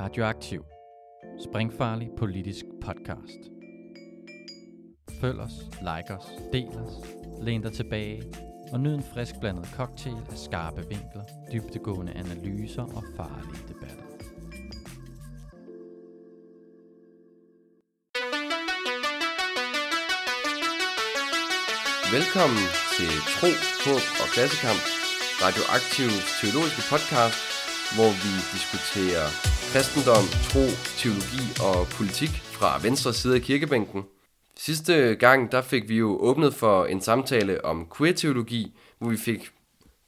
Radioaktiv. Springfarlig politisk podcast. Følg os, like os, del os, læn dig tilbage og nyd en frisk blandet cocktail af skarpe vinkler, dybtegående analyser og farlige debatter. Velkommen til Tro, Håb og Klassekamp, Radioaktivs teologiske podcast, hvor vi diskuterer kristendom, tro, teologi og politik fra venstre side af kirkebænken. Sidste gang der fik vi jo åbnet for en samtale om queer-teologi, hvor vi fik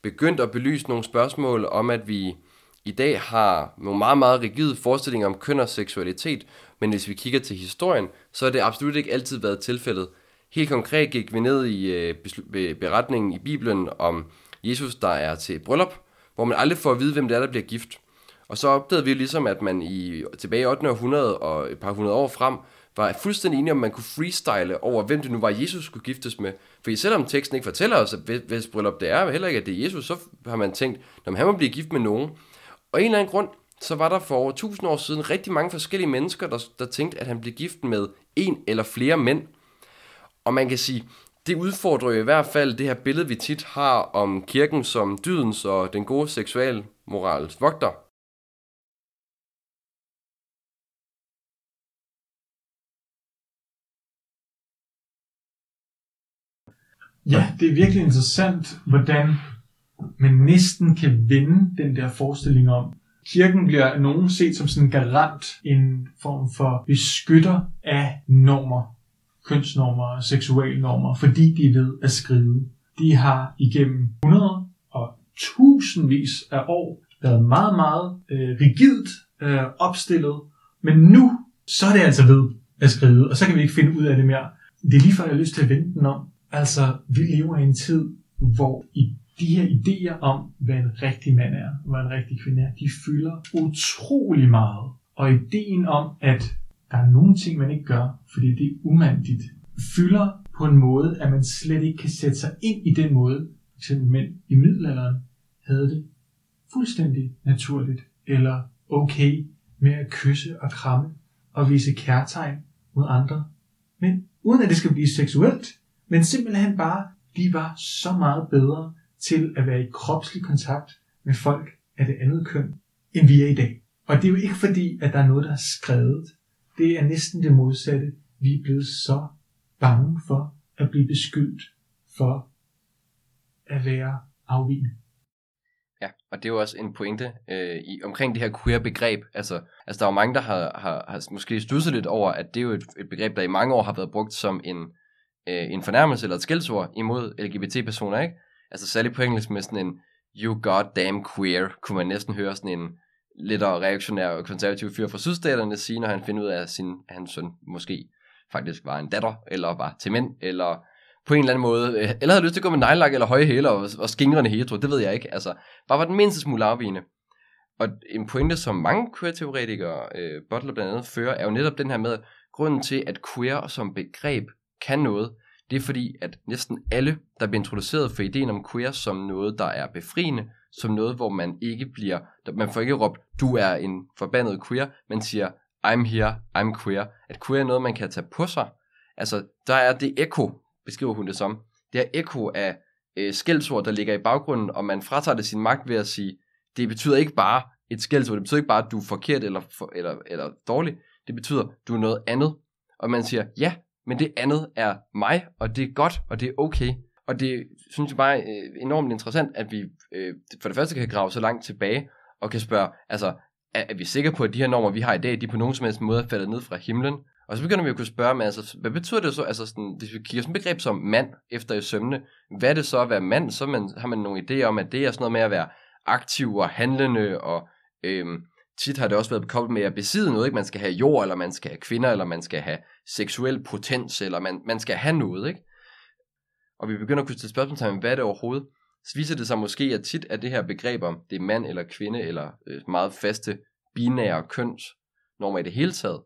begyndt at belyse nogle spørgsmål om, at vi i dag har nogle meget, meget rigide forestillinger om køn og seksualitet, men hvis vi kigger til historien, så har det absolut ikke altid været tilfældet. Helt konkret gik vi ned i øh, beretningen i Bibelen om Jesus, der er til bryllup, hvor man aldrig får at vide, hvem det er, der bliver gift. Og så opdagede vi ligesom, at man i, tilbage i 8. århundrede og et par hundrede år frem, var fuldstændig enige om, man kunne freestyle over, hvem det nu var, Jesus skulle giftes med. For selvom teksten ikke fortæller os, at hvis bryllup det er, heller ikke at det er Jesus, så har man tænkt, at han må blive gift med nogen. Og en eller anden grund, så var der for over 1000 år siden rigtig mange forskellige mennesker, der, der tænkte, at han blev gift med en eller flere mænd. Og man kan sige, det udfordrer jo i hvert fald det her billede, vi tit har om kirken som dydens og den gode seksualmorals vogter. Ja, det er virkelig interessant, hvordan man næsten kan vende den der forestilling om, kirken bliver nogen set som sådan en garant, en form for beskytter af normer, kønsnormer og seksualnormer, fordi de ved at skrive. De har igennem 100 og tusindvis af år været meget, meget øh, rigidt øh, opstillet, men nu så er det altså ved at skrive, og så kan vi ikke finde ud af det mere. Det er lige før, jeg har lyst til at vente den om. Altså, vi lever i en tid, hvor i de her idéer om, hvad en rigtig mand er, hvad en rigtig kvinde er, de fylder utrolig meget. Og ideen om, at der er nogle ting, man ikke gør, fordi det er umandigt, fylder på en måde, at man slet ikke kan sætte sig ind i den måde, f.eks. mænd i middelalderen havde det fuldstændig naturligt, eller okay med at kysse og kramme og vise kærtegn mod andre. Men uden at det skal blive seksuelt, men simpelthen bare, de var så meget bedre til at være i kropslig kontakt med folk af det andet køn, end vi er i dag. Og det er jo ikke fordi, at der er noget, der er skrevet. Det er næsten det modsatte. Vi er blevet så bange for at blive beskyldt for at være afvigende. Ja, og det er jo også en pointe øh, i, omkring det her queer-begreb. Altså, altså der er jo mange, der har, har, har måske stusset lidt over, at det er jo et, et begreb, der i mange år har været brugt som en, øh, en fornærmelse eller et skældsord imod LGBT-personer, ikke? Altså særligt på engelsk med sådan en you goddamn queer, kunne man næsten høre sådan en lidt reaktionær og konservativ fyr fra sydstaterne sige, når han finder ud af, at, sin, at hans søn måske faktisk var en datter, eller var til mænd, eller på en eller anden måde, øh, eller havde lyst til at gå med nejlak eller høje hæler og, og skingrende hetero, det ved jeg ikke. Altså, bare var den mindste smule afvigende. Og en pointe, som mange queer-teoretikere, øh, Butler blandt andet, fører, er jo netop den her med, at grunden til, at queer som begreb kan noget, det er fordi, at næsten alle, der bliver introduceret for ideen om queer som noget, der er befriende, som noget, hvor man ikke bliver, man får ikke råbt, du er en forbandet queer, man siger, I'm here, I'm queer. At queer er noget, man kan tage på sig. Altså, der er det ekko, beskriver hun det som. Det er ekko af øh, skældsord, der ligger i baggrunden, og man fratager det sin magt ved at sige, det betyder ikke bare et skældsord, det betyder ikke bare, at du er forkert eller, for, eller, eller dårlig, det betyder, at du er noget andet. Og man siger, ja, men det andet er mig, og det er godt, og det er okay. Og det synes jeg bare er øh, enormt interessant, at vi øh, for det første kan grave så langt tilbage, og kan spørge, altså, er, er vi sikre på, at de her normer, vi har i dag, de på nogen som helst måde er faldet ned fra himlen? Og så begynder vi at kunne spørge, men altså, hvad betyder det så, altså sådan, hvis vi kigger sådan et begreb som mand efter i sømne, hvad er det så at være mand? Så man, har man nogle idéer om, at det er sådan noget med at være aktiv og handlende, og øhm, tit har det også været koblet med at besidde noget, ikke? Man skal have jord, eller man skal have kvinder, eller man skal have seksuel potens, eller man, man skal have noget, ikke? Og vi begynder at kunne stille spørgsmål hvad er det overhovedet? Så viser det sig måske, at tit er det her begreb om, det er mand eller kvinde, eller øh, meget faste binære kønsnormer i det hele taget,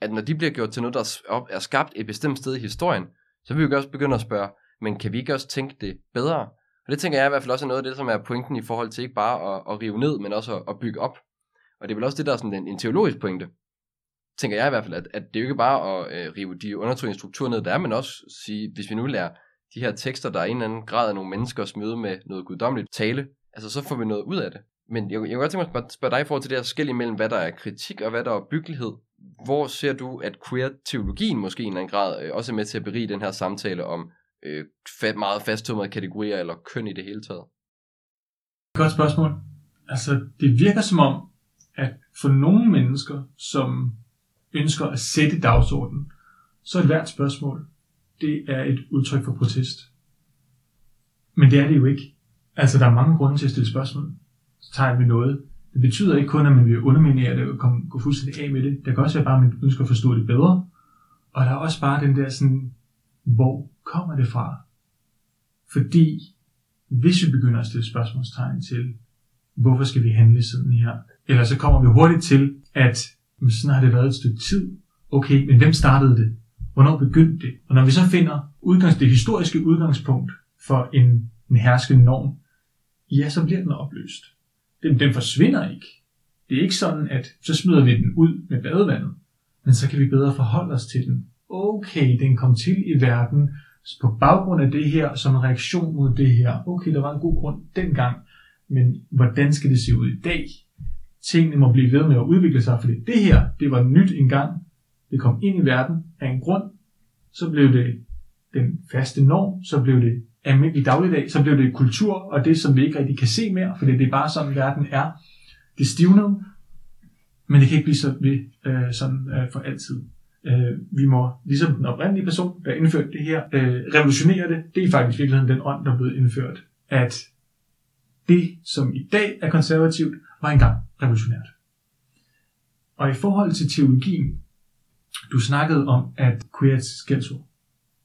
at når de bliver gjort til noget, der er skabt et bestemt sted i historien, så vil vi også begynde at spørge, men kan vi ikke også tænke det bedre? Og det tænker jeg i hvert fald også er noget af det, som er pointen i forhold til ikke bare at, at rive ned, men også at, at bygge op. Og det er vel også det, der er sådan en, en teologisk pointe, tænker jeg i hvert fald, at, at det er jo ikke bare at øh, rive de undertrykkende strukturer ned, der er, men også sige, hvis vi nu lærer de her tekster, der er en eller anden grad af nogle menneskers møde med noget guddommeligt tale, altså så får vi noget ud af det. Men jeg, jeg kunne godt tænke mig at spørge dig i forhold til det her skæld imellem, hvad der er kritik og hvad der er byggelighed. Hvor ser du, at queer-teologien måske i en eller anden grad øh, også er med til at berige den her samtale om øh, meget fasttømrede kategorier eller køn i det hele taget? Godt spørgsmål. Altså, det virker som om, at for nogle mennesker, som ønsker at sætte dagsordenen, så er et hvert spørgsmål, det er et udtryk for protest. Men det er det jo ikke. Altså, der er mange grunde til at stille spørgsmål. Så tager vi noget. Det betyder ikke kun, at man vil underminere det og komme, gå fuldstændig af med det. Det kan også være bare, at man ønsker at forstå det bedre. Og der er også bare den der sådan, hvor kommer det fra? Fordi hvis vi begynder at stille spørgsmålstegn til, hvorfor skal vi handle sådan her? Eller så kommer vi hurtigt til, at sådan har det været et stykke tid. Okay, men hvem startede det? Hvornår begyndte det? Og når vi så finder udgangs, det historiske udgangspunkt for en, en herskende norm, ja, så bliver den opløst. Den, den forsvinder ikke. Det er ikke sådan, at så smider vi den ud med badevandet, men så kan vi bedre forholde os til den. Okay, den kom til i verden på baggrund af det her, som en reaktion mod det her. Okay, der var en god grund dengang, men hvordan skal det se ud i dag? Tingene må blive ved med at udvikle sig, fordi det her, det var nyt engang. Det kom ind i verden af en grund. Så blev det den faste norm, så blev det almindelig dagligdag, så blev det kultur, og det, som vi ikke rigtig kan se mere, fordi det er bare sådan, verden er. Det stivnede, men det kan ikke blive så, ved, øh, sådan øh, for altid. Øh, vi må, ligesom den oprindelige person, der indførte det her, øh, revolutionere det. Det er faktisk virkelig den ånd, der er blevet indført. At det, som i dag er konservativt, var engang revolutionært. Og i forhold til teologien, du snakkede om, at queer er et skældsord.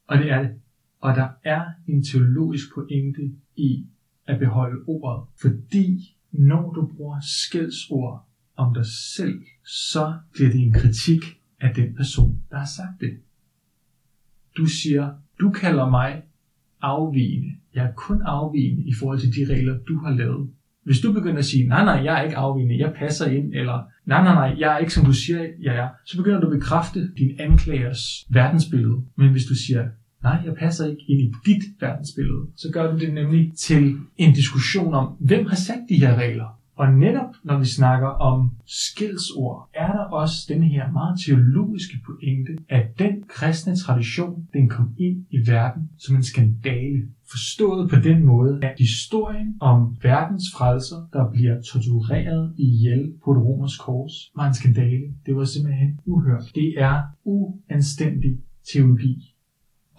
Og det er det. Og der er en teologisk pointe i at beholde ordet. Fordi når du bruger skældsord om dig selv, så bliver det en kritik af den person, der har sagt det. Du siger, du kalder mig afvigende. Jeg er kun afvigende i forhold til de regler, du har lavet. Hvis du begynder at sige, nej, nej, jeg er ikke afvigende, jeg passer ind, eller nej, nej, nej, jeg er ikke som du siger, jeg er, så begynder du at bekræfte din anklagers verdensbillede. Men hvis du siger, nej, jeg passer ikke ind i dit verdensbillede, så gør du det nemlig til en diskussion om, hvem har sat de her regler? Og netop når vi snakker om skilsord, er der også den her meget teologiske pointe, at den kristne tradition, den kom ind i verden som en skandale. Forstået på den måde, at historien om verdens frelser, der bliver tortureret ihjel på et romersk kors, var en skandale. Det var simpelthen uhørt. Det er uanstændig teologi.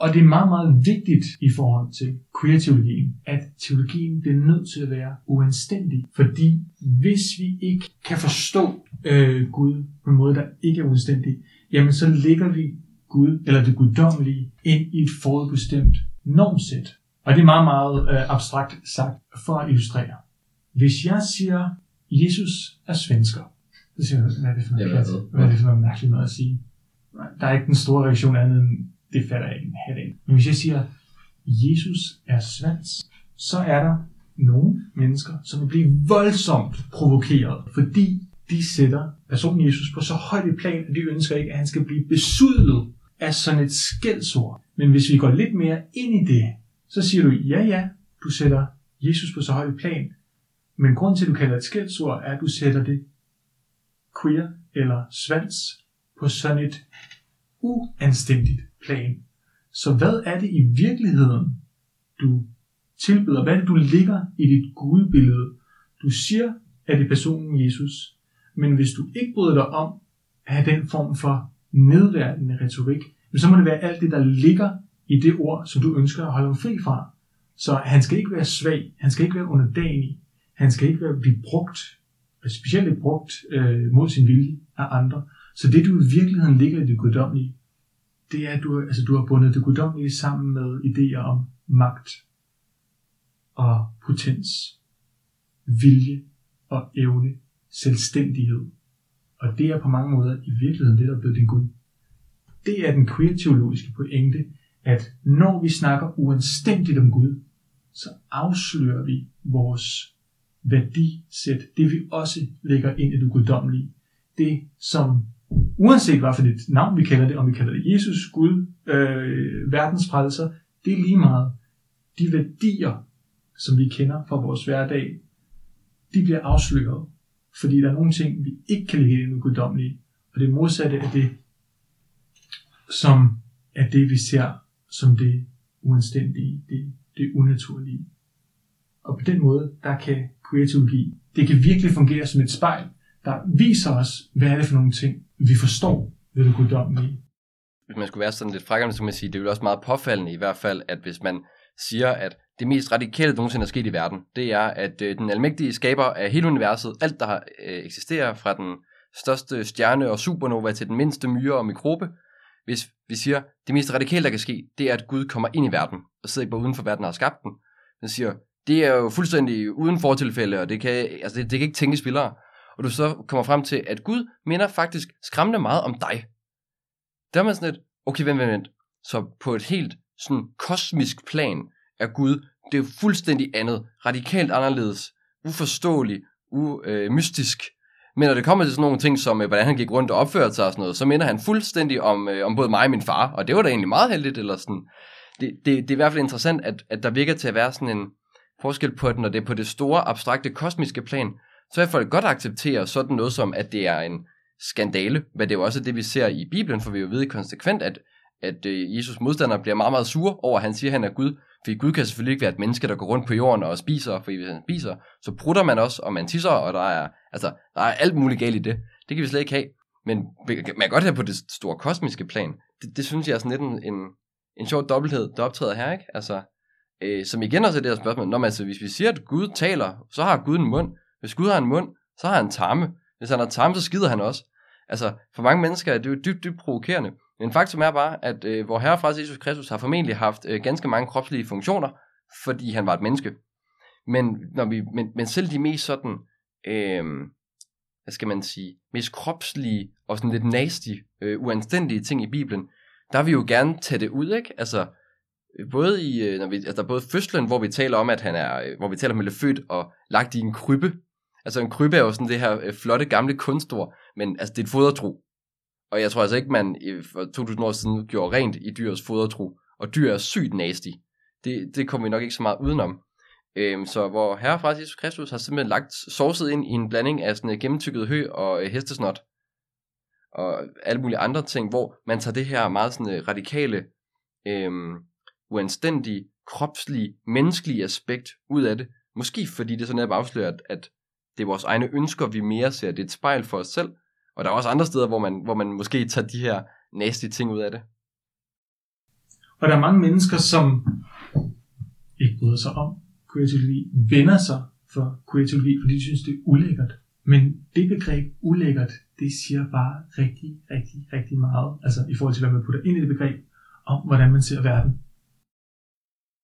Og det er meget, meget vigtigt i forhold til queer-teologien, at teologien bliver nødt til at være uanstændig. Fordi hvis vi ikke kan forstå øh, Gud på en måde, der ikke er uanstændig, jamen så lægger vi Gud, eller det guddommelige, ind i et forudbestemt normsæt. Og det er meget, meget øh, abstrakt sagt for at illustrere. Hvis jeg siger, Jesus er svensker, så siger jeg, hvad er det for noget, hvad er det for noget mærkeligt noget at sige? Der er ikke den store reaktion andet end, det fatter jeg ikke en hat af. Men hvis jeg siger, Jesus er svans, så er der nogle mennesker, som vil blive voldsomt provokeret, fordi de sætter personen Jesus på så højt et plan, at de ønsker ikke, at han skal blive besudlet af sådan et skældsord. Men hvis vi går lidt mere ind i det, så siger du, ja ja, du sætter Jesus på så højt et plan, men grund til, at du kalder det et skældsord, er, at du sætter det queer eller svans på sådan et uanstændigt plan. Så hvad er det i virkeligheden, du tilbyder? Hvad er det, du ligger i dit gudbillede? Du siger, at det er personen Jesus. Men hvis du ikke bryder dig om at have den form for nedværdende retorik, så må det være alt det, der ligger i det ord, som du ønsker at holde ham fri fra. Så han skal ikke være svag, han skal ikke være underdanig, han skal ikke være, blive brugt, specielt brugt øh, mod sin vilje af andre. Så det du i virkeligheden ligger i det guddommelige, det er, at du, altså, du har bundet det guddommelige sammen med idéer om magt og potens, vilje og evne, selvstændighed. Og det er på mange måder i virkeligheden det, der er blevet din Gud. Det er den queer-teologiske pointe, at når vi snakker uanstændigt om Gud, så afslører vi vores værdisæt, det vi også lægger ind i det guddommelige, det som uanset hvad for dit navn vi kalder det, om vi kalder det Jesus, Gud, øh, verdens frelser, det er lige meget. De værdier, som vi kender fra vores hverdag, de bliver afsløret, fordi der er nogle ting, vi ikke kan lide med guddommelige, og det modsatte af det, som er det, vi ser som det uanstændige, det, det unaturlige. Og på den måde, der kan kreatiologi, det kan virkelig fungere som et spejl, der viser os, hvad er det for nogle ting, vi forstår ved det guddommelige. Hvis man skulle være sådan lidt frækkende, så kan man sige, det er jo også meget påfaldende i hvert fald, at hvis man siger, at det mest radikale, der nogensinde er sket i verden, det er, at øh, den almægtige skaber af hele universet, alt der øh, eksisterer fra den største stjerne og supernova til den mindste myre og mikrobe, hvis vi siger, det mest radikale, der kan ske, det er, at Gud kommer ind i verden, og sidder ikke bare uden for verden og har skabt den. Den siger, det er jo fuldstændig uden fortilfælde, og det kan, altså det, det kan ikke tænkes vildere. Og du så kommer frem til, at Gud minder faktisk skræmmende meget om dig. Der er man sådan lidt, okay, vent, vent, vent. Så på et helt sådan kosmisk plan er Gud, det er fuldstændig andet, radikalt anderledes, uforståelig, umystisk. øh, mystisk. Men når det kommer til sådan nogle ting som, øh, hvordan han gik rundt og opførte sig og sådan noget, så minder han fuldstændig om, øh, om både mig og min far, og det var da egentlig meget heldigt, eller sådan. Det, det, det er i hvert fald interessant, at, at der virker til at være sådan en forskel på det, når det er på det store, abstrakte, kosmiske plan, så vil folk godt acceptere sådan noget som, at det er en skandale, hvad det er jo også det, vi ser i Bibelen, for vi jo ved konsekvent, at, at øh, Jesus modstandere bliver meget, meget sure over, at han siger, at han er Gud, fordi Gud kan selvfølgelig ikke være et menneske, der går rundt på jorden og spiser, for hvis han spiser, så prutter man også, og man tisser, og der er, altså, der er alt muligt galt i det. Det kan vi slet ikke have. Men man kan godt have på det store kosmiske plan. Det, det synes jeg er sådan lidt en, en, en sjov dobbelthed, der optræder her, ikke? Altså, øh, som igen også er det her spørgsmål. Når man, altså, hvis vi siger, at Gud taler, så har Gud en mund. Hvis Gud har en mund, så har han tarme. Hvis han har tarme, så skider han også. Altså, for mange mennesker er det jo dybt, dybt provokerende. Men faktum er bare, at øh, vor Herre fra Jesus Kristus har formentlig haft øh, ganske mange kropslige funktioner, fordi han var et menneske. Men, når vi, men, men selv de mest sådan, øh, hvad skal man sige, mest kropslige og sådan lidt nasty, øh, uanstændige ting i Bibelen, der vil vi jo gerne tage det ud, ikke? Altså, øh, både i, øh, når vi, altså både fødslen, hvor vi taler om, at han er, øh, hvor vi taler om, at han er født og lagt i en krybbe. Altså en krybbe er jo sådan det her øh, flotte gamle kunstord, men altså det er et fodertro. Og jeg tror altså ikke, man øh, for 2000 år siden gjorde rent i dyrets fodertro. Og dyr er sygt nasty. Det, det kommer vi nok ikke så meget udenom. Øhm, så hvor Herre fra Jesus Kristus har simpelthen lagt sovset ind i en blanding af sådan øh, gennemtykket hø og øh, hestesnot. Og alle mulige andre ting, hvor man tager det her meget sådan øh, radikale, øhm, uanstændige, kropslige, menneskelige aspekt ud af det. Måske fordi det sådan er afslører, at, at det er vores egne ønsker, vi mere ser. Det er et spejl for os selv. Og der er også andre steder, hvor man, hvor man måske tager de her nasty ting ud af det. Og der er mange mennesker, som ikke bryder sig om queer vender sig for queer fordi de synes, det er ulækkert. Men det begreb ulækkert, det siger bare rigtig, rigtig, rigtig meget. Altså i forhold til, hvad man putter ind i det begreb, om hvordan man ser verden.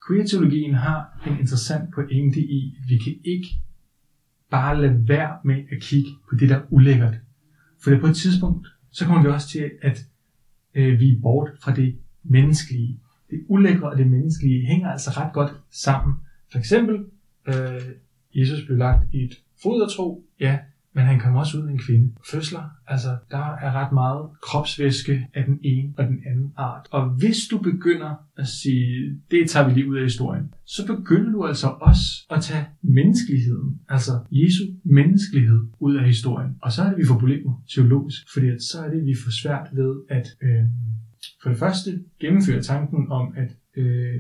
Queer har en interessant pointe i, at vi kan ikke bare lade være med at kigge på det, der er ulækkert. For på et tidspunkt, så kommer vi også til, at øh, vi er bort fra det menneskelige. Det ulækre og det menneskelige hænger altså ret godt sammen. For eksempel, øh, Jesus blev lagt i et fodertro, ja, men han kom også ud af en kvinde. Fødsler, altså der er ret meget kropsvæske af den ene og den anden art. Og hvis du begynder at sige, det tager vi lige ud af historien, så begynder du altså også at tage menneskeligheden, altså Jesu menneskelighed ud af historien. Og så er det, vi får problemer teologisk, fordi at så er det, vi får svært ved at øh, for det første gennemføre tanken om, at øh,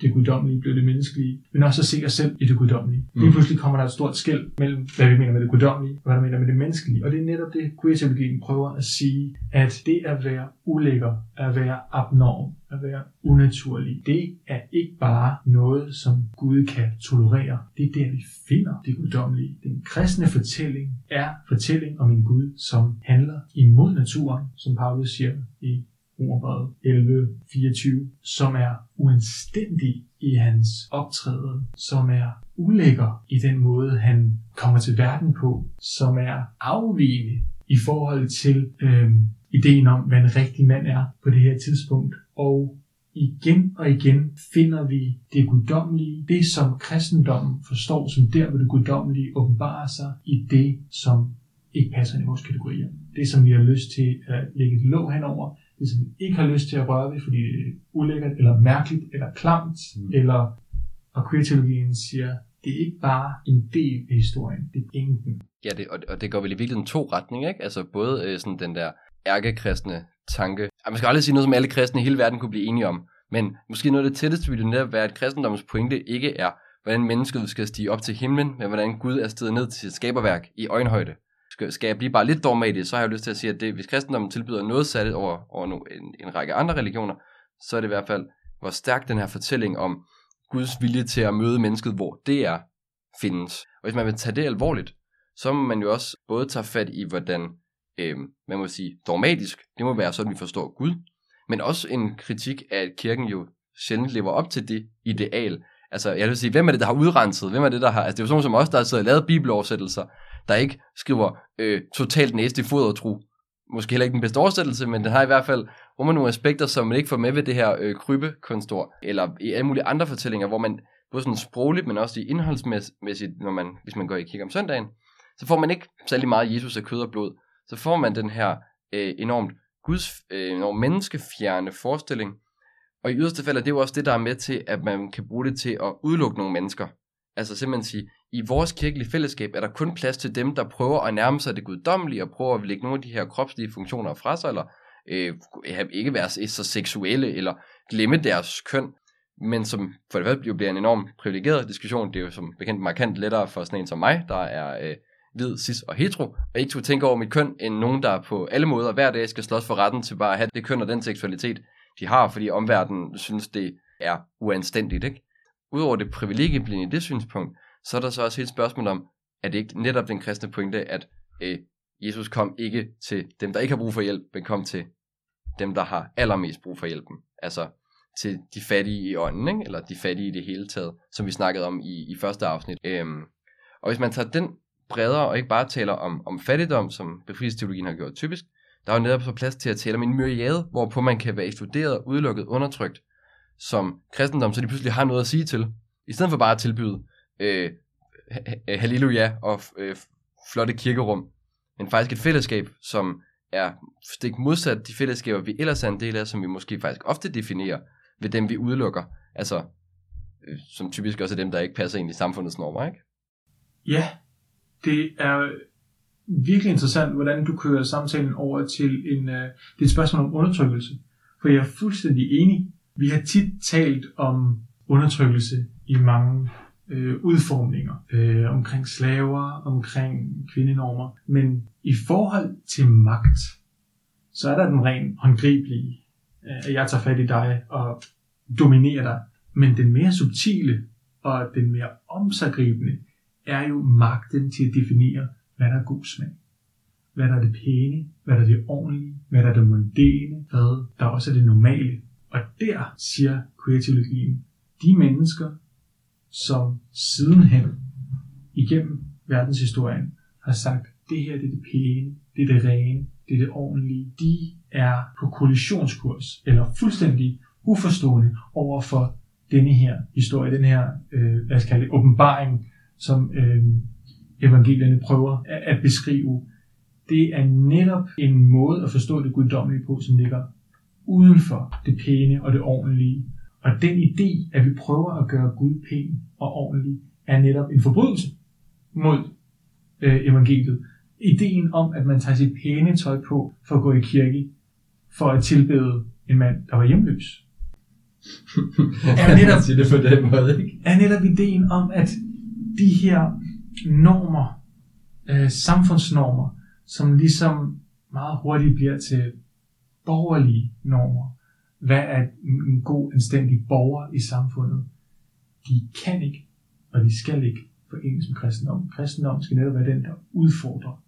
det guddommelige blev det menneskelige, men også at se os selv i det guddommelige. Mm. Lige pludselig kommer der et stort skæld mellem, hvad vi mener med det guddommelige, og hvad vi mener med det menneskelige. Og det er netop det, queer prøver at sige, at det at være ulækker, at være abnorm, at være unaturlig, det er ikke bare noget, som Gud kan tolerere. Det er der, vi finder det guddommelige. Den kristne fortælling er fortælling om en Gud, som handler imod naturen, som Paulus siger i Romerbrevet 11.24, som er uanstændig i hans optræden, som er ulækker i den måde, han kommer til verden på, som er afvigende i forhold til øh, ideen om, hvad en rigtig mand er på det her tidspunkt. Og igen og igen finder vi det guddommelige, det som kristendommen forstår som der, hvor det guddommelige åbenbarer sig i det, som ikke passer ind i vores kategorier. Det, som vi har lyst til at lægge et låg henover, det, som vi ikke har lyst til at røre ved, fordi det er ulækkert, eller mærkeligt, eller klamt, mm. eller og queer siger, det er ikke bare en del af historien, det er ingen. Ja, det, og, og det går vel i virkeligheden to retninger, ikke? Altså både øh, sådan den der ærkekristne tanke. Ja, man skal aldrig sige noget, som alle kristne i hele verden kunne blive enige om. Men måske noget af det tætteste ville netop være, at kristendommens pointe ikke er, hvordan mennesket skal stige op til himlen, men hvordan Gud er steget ned til sit skaberværk i øjenhøjde. Skal, skal jeg blive bare lidt dogmatisk, så har jeg lyst til at sige, at det, hvis kristendommen tilbyder noget særligt over, over en, en række andre religioner, så er det i hvert fald, hvor stærk den her fortælling om Guds vilje til at møde mennesket, hvor det er, findes. Og hvis man vil tage det alvorligt, så må man jo også både tage fat i, hvordan, øh, man må sige, dogmatisk, det må være sådan, vi forstår Gud, men også en kritik af, at kirken jo sjældent lever op til det ideal. Altså, jeg vil sige, hvem er det, der har udrenset? Hvem er det, der har... Altså, det er jo sådan som os, der har siddet og lavet bibeloversættelser, der ikke skriver øh, totalt næste fodertro. Måske heller ikke den bedste oversættelse, men den har i hvert fald rummer nogle aspekter, som man ikke får med ved det her øh, krybekunstord, eller i alle mulige andre fortællinger, hvor man både sådan sprogligt, men også i indholdsmæssigt, når man, hvis man går i kirke om søndagen, så får man ikke særlig meget Jesus af kød og blod. Så får man den her øh, enormt Guds, øh, enormt menneskefjerne forestilling, og i yderste fald er det jo også det, der er med til, at man kan bruge det til at udelukke nogle mennesker. Altså simpelthen sige, i vores kirkelige fællesskab er der kun plads til dem, der prøver at nærme sig det guddommelige, og prøver at lægge nogle af de her kropslige funktioner fra sig, eller øh, ikke være så seksuelle, eller glemme deres køn, men som for det første jo bliver en enorm privilegeret diskussion. Det er jo som bekendt markant lettere for sådan en som mig, der er øh, hvid, cis og hetero, og ikke skulle tænke over mit køn, end nogen, der på alle måder hver dag skal slås for retten til bare at have det køn og den seksualitet, de har, fordi omverdenen synes, det er uanstændigt. Ikke? Udover det privilegieblinde i det synspunkt, så er der så også helt spørgsmål om, er det ikke netop den kristne pointe, at øh, Jesus kom ikke til dem, der ikke har brug for hjælp, men kom til dem, der har allermest brug for hjælpen. Altså til de fattige i ånden, ikke? eller de fattige i det hele taget, som vi snakkede om i, i første afsnit. Øhm, og hvis man tager den bredere og ikke bare taler om, om fattigdom, som befrielsesteologien har gjort typisk, der er jo netop så plads til at tale om en myriade, hvorpå man kan være ekskluderet, udelukket, undertrykt, som kristendom, så de pludselig har noget at sige til, i stedet for bare at tilbyde Øh, øh, halleluja og øh, flotte kirkerum, men faktisk et fællesskab, som er stik modsat de fællesskaber, vi ellers er en del af, som vi måske faktisk ofte definerer ved dem, vi udelukker. Altså, øh, som typisk også er dem, der ikke passer ind i samfundets normer, ikke? Ja, det er virkelig interessant, hvordan du kører samtalen over til en, øh, det et spørgsmål om undertrykkelse. For jeg er fuldstændig enig. Vi har tit talt om undertrykkelse i mange øh, udformninger øh, omkring slaver, omkring kvindenormer. Men i forhold til magt, så er der den rent håndgribelige, øh, at jeg tager fat i dig og dominerer dig. Men den mere subtile og den mere omsaggribende er jo magten til at definere, hvad der er god smag. Hvad der er det pæne, hvad der er det ordentlige, hvad der er det mondæne, hvad der også er det normale. Og der siger queer de mennesker, som sidenhen igennem verdenshistorien har sagt, det her det er det pæne, det er det rene, det er det ordentlige, de er på kollisionskurs, eller fuldstændig uforstående over for denne her historie, den her, øh, hvad skal kalde det, åbenbaring, som øh, evangelierne prøver at, at beskrive. Det er netop en måde at forstå det guddommelige på, som ligger uden for det pæne og det ordentlige, og den idé, at vi prøver at gøre Gud pæn og ordentlig, er netop en forbrydelse mod øh, evangeliet. Ideen om, at man tager sit pæne tøj på for at gå i kirke, for at tilbede en mand, der var hjemløs. er netop, sige det på den måde, ikke? er netop ideen om, at de her normer, øh, samfundsnormer, som ligesom meget hurtigt bliver til borgerlige normer, hvad er en god, anstændig borger i samfundet? De kan ikke, og de skal ikke forenes med kristendom. Kristendom skal netop være den, der udfordrer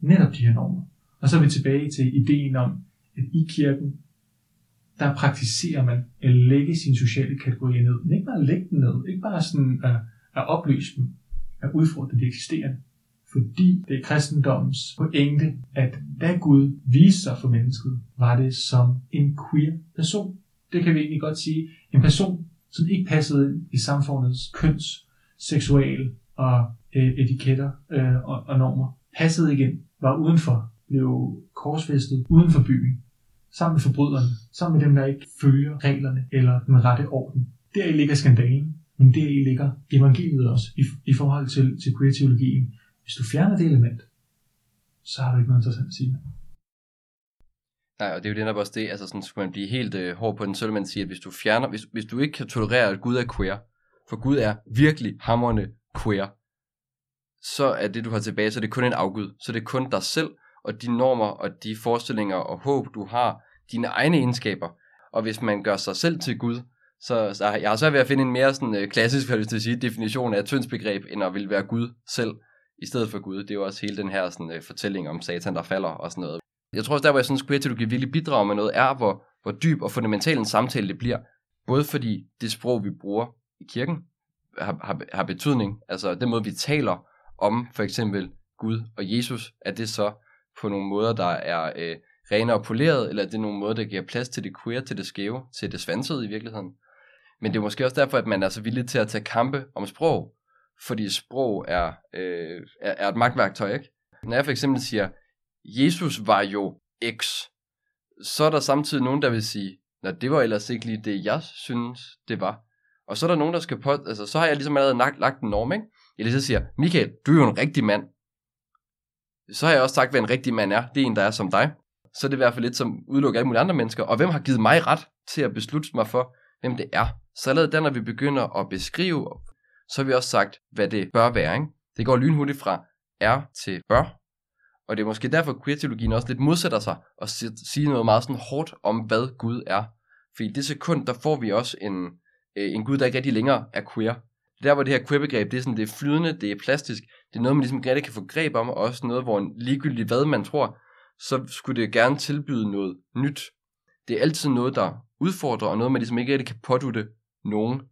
netop de her normer. Og så er vi tilbage til ideen om, at i kirken, der praktiserer man at lægge sine sociale kategorier ned. Men ikke bare at lægge dem ned, ikke bare sådan at, at oplyse dem, at udfordre de eksisterende. Fordi det er kristendommens pointe, at da Gud viste sig for mennesket, var det som en queer person. det kan vi egentlig godt sige, en person, som ikke passede ind i samfundets køns, seksual og øh, etiketter øh, og, og normer, passede igen, var udenfor, blev korsfæstet uden for byen, sammen med forbryderne, sammen med dem, der ikke følger reglerne eller den rette orden. Der ligger skandalen, men der ligger evangeliet også i, i forhold til, til queer-teologien. Hvis du fjerner det element, så har du ikke noget interessant at sige. Nej, og det er jo det netop også det, altså sådan skulle man blive helt øh, hård på den, så vil man sige, at hvis du fjerner, hvis, hvis du ikke kan tolerere, at Gud er queer, for Gud er virkelig hammerne queer, så er det, du har tilbage, så er det kun en afgud. Så det er kun dig selv, og de normer, og de forestillinger og håb, du har, dine egne egenskaber. Og hvis man gør sig selv til Gud, så, så jeg har så ved at finde en mere sådan, øh, klassisk hvad jeg sige, definition af et tyndsbegreb, end at ville være Gud selv, i stedet for Gud. Det er jo også hele den her sådan, øh, fortælling om satan, der falder og sådan noget. Jeg tror også, der hvor jeg synes, queer-teologi virkelig bidrager med noget, er, hvor, hvor dyb og fundamental en samtale det bliver. Både fordi det sprog, vi bruger i kirken, har, har, har betydning. Altså den måde, vi taler om for eksempel Gud og Jesus, er det så på nogle måder, der er øh, rene og poleret, eller er det nogle måder, der giver plads til det queer, til det skæve, til det svansede i virkeligheden. Men det er måske også derfor, at man er så villig til at tage kampe om sprog, fordi sprog er, øh, er, er et magtværktøj, ikke? Når jeg for eksempel siger, Jesus var jo X, så er der samtidig nogen, der vil sige, Nå, det var ellers ikke lige det, jeg synes, det var. Og så er der nogen, der skal på, altså så har jeg ligesom allerede lagt, lagt en norm, ikke? Eller så siger, Michael, du er jo en rigtig mand. Så har jeg også sagt, hvad en rigtig mand er. Det er en, der er som dig. Så er det i hvert fald lidt som udelukker alle mulige andre mennesker. Og hvem har givet mig ret til at beslutte mig for, hvem det er? Så allerede der, når vi begynder at beskrive, så har vi også sagt, hvad det bør være. Ikke? Det går lynhurtigt fra er til bør. Og det er måske derfor, at queer-teologien også lidt modsætter sig og sige noget meget sådan hårdt om, hvad Gud er. For i det sekund, der får vi også en, øh, en Gud, der ikke rigtig længere er queer. Der hvor det her queer-begreb, det er sådan, det er flydende, det er plastisk, det er noget, man ligesom rigtig kan få greb om, og også noget, hvor en ligegyldigt hvad man tror, så skulle det gerne tilbyde noget nyt. Det er altid noget, der udfordrer, og noget, man ligesom ikke rigtig kan pådutte nogen.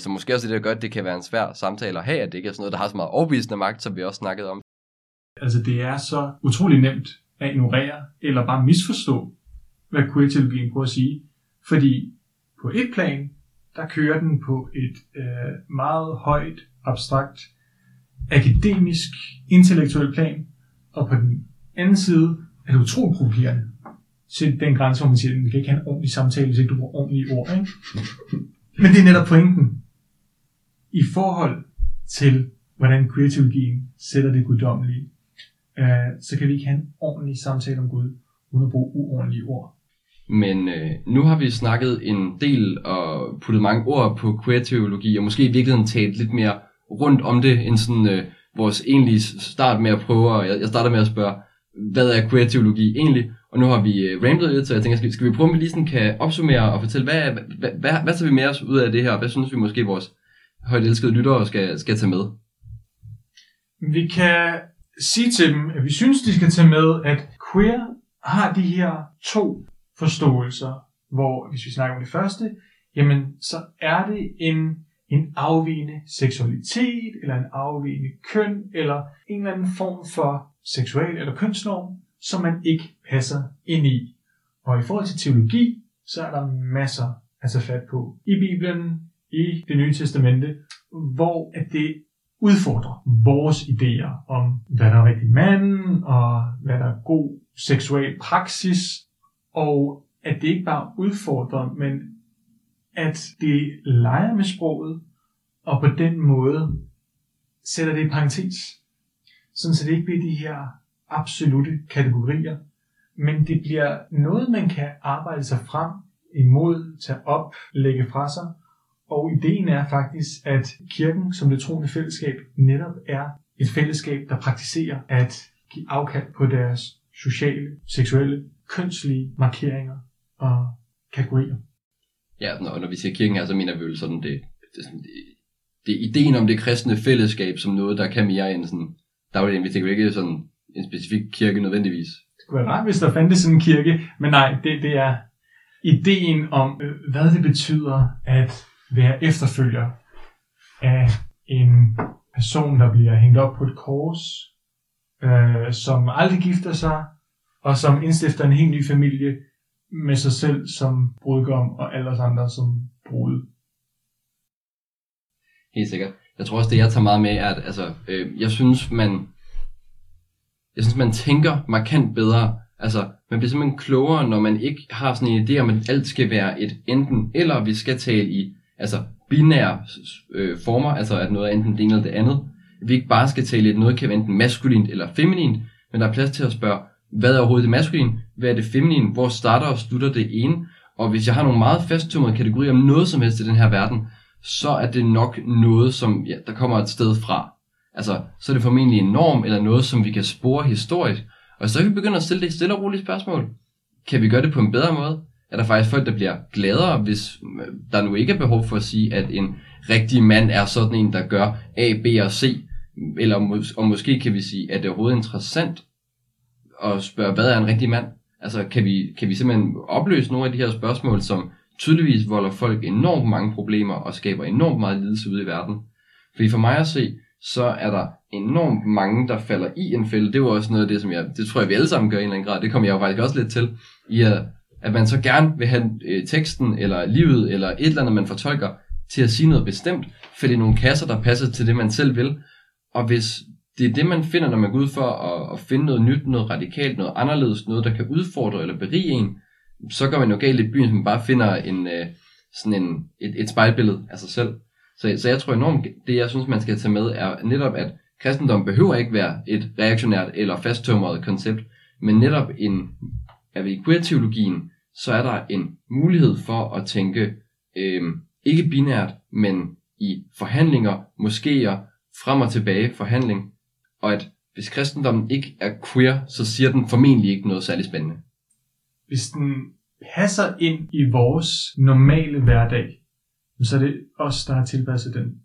Så måske også det, der gør, at det kan være en svær samtale at have, at det ikke er sådan noget, der har så meget overbevisende magt, som vi også snakkede om. Altså det er så utrolig nemt at ignorere, eller bare misforstå, hvad queer-teologien prøver at sige. Fordi på et plan, der kører den på et øh, meget højt, abstrakt, akademisk, intellektuel plan, og på den anden side er det utroligt provokerende til den grænse, hvor man siger, at vi kan ikke have en ordentlig samtale, hvis ikke du bruger ordentlige ord. Ikke? Men det er netop pointen. I forhold til, hvordan queer-teologien sætter det guddommelige, øh, så kan vi ikke have en ordentlig samtale om Gud, uden at bruge uordentlige ord. Men øh, nu har vi snakket en del og puttet mange ord på queer-teologi, og måske i virkeligheden talt lidt mere rundt om det, end sådan øh, vores egentlige start med at prøve, og jeg, jeg starter med at spørge, hvad er queer-teologi egentlig? Og nu har vi øh, ramblet lidt, så jeg tænker, skal, skal vi prøve, om vi lige sådan kan opsummere og fortælle, hvad, hvad, hvad, hvad, hvad tager vi med os ud af det her, og hvad synes vi måske vores højt elskede lyttere skal, skal tage med? Vi kan sige til dem, at vi synes, de skal tage med, at queer har de her to forståelser, hvor hvis vi snakker om det første, jamen så er det en, en afvigende seksualitet, eller en afvigende køn, eller en eller anden form for seksual eller kønsnorm, som man ikke passer ind i. Og i forhold til teologi, så er der masser at tage fat på i Bibelen, i det nye testamente, hvor at det udfordrer vores idéer om, hvad der er rigtig mand, og hvad der er god seksuel praksis, og at det ikke bare udfordrer, men at det leger med sproget, og på den måde sætter det i parentes. Sådan så det ikke bliver de her absolute kategorier, men det bliver noget, man kan arbejde sig frem imod, tage op, lægge fra sig. Og ideen er faktisk, at kirken som det troende fællesskab netop er et fællesskab, der praktiserer at give afkald på deres sociale, seksuelle, kønslige markeringer og kategorier. Ja, når, når vi siger kirken her, så mener vi jo sådan, det, det, sådan, det, det er ideen om det kristne fællesskab som noget, der kan mere end sådan, er jo vi tænker ikke sådan en specifik kirke nødvendigvis. Det kunne være rart, hvis der fandtes sådan en kirke, men nej, det, det er ideen om, øh, hvad det betyder at være efterfølger af en person, der bliver hængt op på et kors, øh, som aldrig gifter sig, og som indstifter en helt ny familie, med sig selv som brudgom og alle os andre som brud. Helt sikkert. Jeg tror også, det jeg tager meget med, er, at altså, øh, jeg synes, man jeg synes, man tænker markant bedre. Altså, man bliver simpelthen klogere, når man ikke har sådan en idé om, at alt skal være et enten eller, vi skal tale i altså, binære øh, former, altså at noget er enten det ene eller det andet. Vi ikke bare skal tale at noget kan være enten maskulint eller feminint, men der er plads til at spørge, hvad er overhovedet det maskuline, Hvad er det feminine, Hvor starter og slutter det ene? Og hvis jeg har nogle meget fasttømrede kategorier om noget som helst i den her verden, så er det nok noget, som ja, der kommer et sted fra. Altså, så er det formentlig en norm eller noget, som vi kan spore historisk. Og så kan vi begynde at stille det stille og roligt spørgsmål. Kan vi gøre det på en bedre måde? Er der faktisk folk, der bliver gladere, hvis øh, der nu ikke er behov for at sige, at en rigtig mand er sådan en, der gør A, B og C? Eller mås- og måske kan vi sige, at det er overhovedet interessant at spørge, hvad er en rigtig mand? Altså, kan vi, kan vi simpelthen opløse nogle af de her spørgsmål, som tydeligvis volder folk enormt mange problemer og skaber enormt meget lidelse ude i verden? Fordi for mig at se, så er der enormt mange, der falder i en fælde. Det var også noget af det, som jeg, det tror jeg, vi alle sammen gør i en eller anden grad. Det kommer jeg jo faktisk også lidt til, i at, at man så gerne vil have øh, teksten, eller livet, eller et eller andet, man fortolker, til at sige noget bestemt, fordi er nogle kasser, der passer til det, man selv vil. Og hvis det er det, man finder, når man går ud for at, at finde noget nyt, noget radikalt, noget anderledes, noget, der kan udfordre eller berige en, så går man jo galt i byen, hvis man bare finder en, øh, sådan en, et, et spejlbillede af sig selv. Så, så jeg tror enormt, det jeg synes, man skal tage med, er netop, at kristendom behøver ikke være et reaktionært eller fasttømret koncept, men netop en, er i queer-teologien, så er der en mulighed for at tænke øh, ikke binært, men i forhandlinger, moskéer, frem og tilbage forhandling, og at hvis kristendommen ikke er queer, så siger den formentlig ikke noget særligt spændende. Hvis den passer ind i vores normale hverdag, så er det os, der har tilpasset den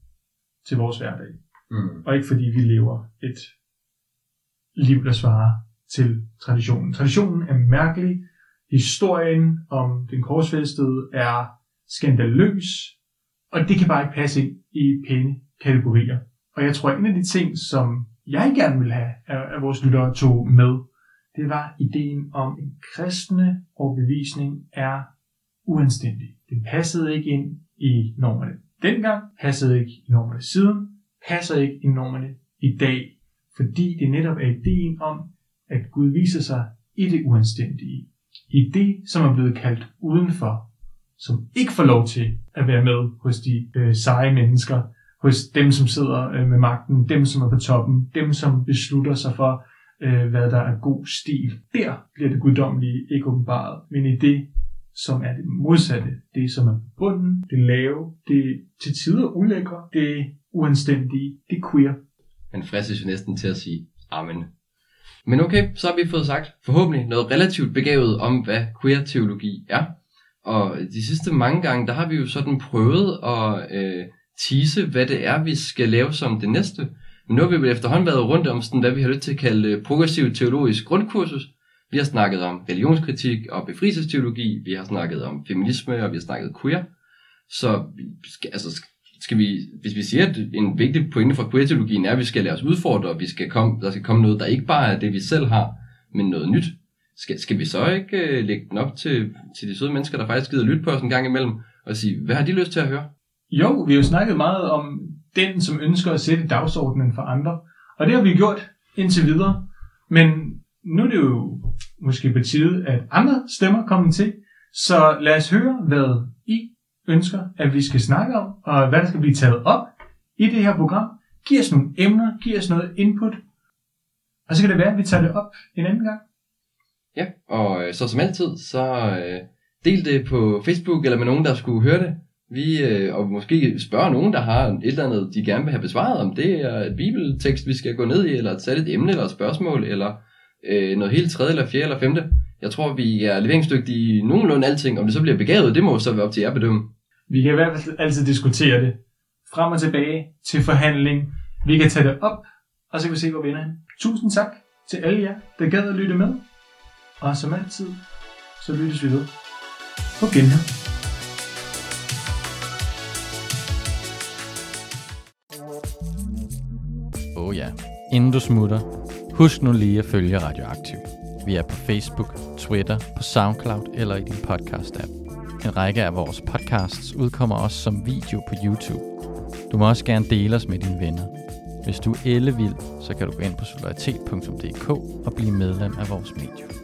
til vores hverdag. Mm. Og ikke fordi vi lever et liv, der svarer til traditionen. Traditionen er mærkelig. Historien om den korsfæstede er skandaløs. Og det kan bare ikke passe ind i pæne kategorier. Og jeg tror, at en af de ting, som jeg gerne vil have, at vores lyttere tog med, det var ideen om, at en kristne overbevisning er uanstændig. Det passede ikke ind i normerne dengang, passede ikke i normerne siden, passer ikke i normerne i dag, fordi det netop er ideen om, at Gud viser sig i det uanstændige, i det, som er blevet kaldt udenfor, som ikke får lov til at være med hos de øh, seje mennesker, hos dem, som sidder øh, med magten, dem, som er på toppen, dem, som beslutter sig for, øh, hvad der er god stil. Der bliver det guddommelige ikke åbenbaret, men i det, som er det modsatte, det som er bunden, det lave, det til tider ulækre, det uanstændige, det queer. Man fristes jo næsten til at sige, amen. Men okay, så har vi fået sagt forhåbentlig noget relativt begavet om, hvad queer-teologi er. Og de sidste mange gange, der har vi jo sådan prøvet at øh, tease, hvad det er, vi skal lave som det næste. Men nu har vi vel efterhånden været rundt om, sådan, hvad vi har lyst til at kalde øh, progressiv teologisk grundkursus. Vi har snakket om religionskritik og befrielsesteologi, vi har snakket om feminisme, og vi har snakket queer. Så skal, altså, skal vi, hvis vi siger, at en vigtig pointe fra queer-teologien er, at vi skal lade os udfordre, og vi skal komme, der skal komme noget, der ikke bare er det, vi selv har, men noget nyt. Skal, skal vi så ikke øh, lægge den op til, til de søde mennesker, der faktisk gider lytte på os en gang imellem, og sige, hvad har de lyst til at høre? Jo, vi har jo snakket meget om den, som ønsker at sætte dagsordenen for andre. Og det har vi gjort indtil videre. Men nu er det jo måske på tide, at andre stemmer kommer til. Så lad os høre, hvad I ønsker, at vi skal snakke om, og hvad der skal blive taget op i det her program. Giv os nogle emner, giv os noget input, og så kan det være, at vi tager det op en anden gang. Ja, og øh, så som altid, så øh, del det på Facebook, eller med nogen, der skulle høre det. Vi, øh, og måske spørge nogen, der har et eller andet, de gerne vil have besvaret, om det er et bibeltekst, vi skal gå ned i, eller et særligt emne, eller et spørgsmål, eller øh, noget helt tredje, eller fjerde, eller femte. Jeg tror, vi er leveringsdygtige i nogenlunde alting. Om det så bliver begavet, det må så være op til jer bedømme. Vi kan i hvert fald altid diskutere det. Frem og tilbage til forhandling. Vi kan tage det op, og så kan vi se, hvor vi ender hen. Tusind tak til alle jer, der gad at lytte med. Og som altid, så lyttes vi ved. På genhør. Oh ja, inden du smutter, husk nu lige at følge Radioaktiv. Vi er på Facebook, Twitter, på SoundCloud eller i din podcast-app. En række af vores podcasts udkommer også som video på YouTube. Du må også gerne dele os med dine venner. Hvis du er ellevild, så kan du gå ind på solidaritet.dk og blive medlem af vores medie.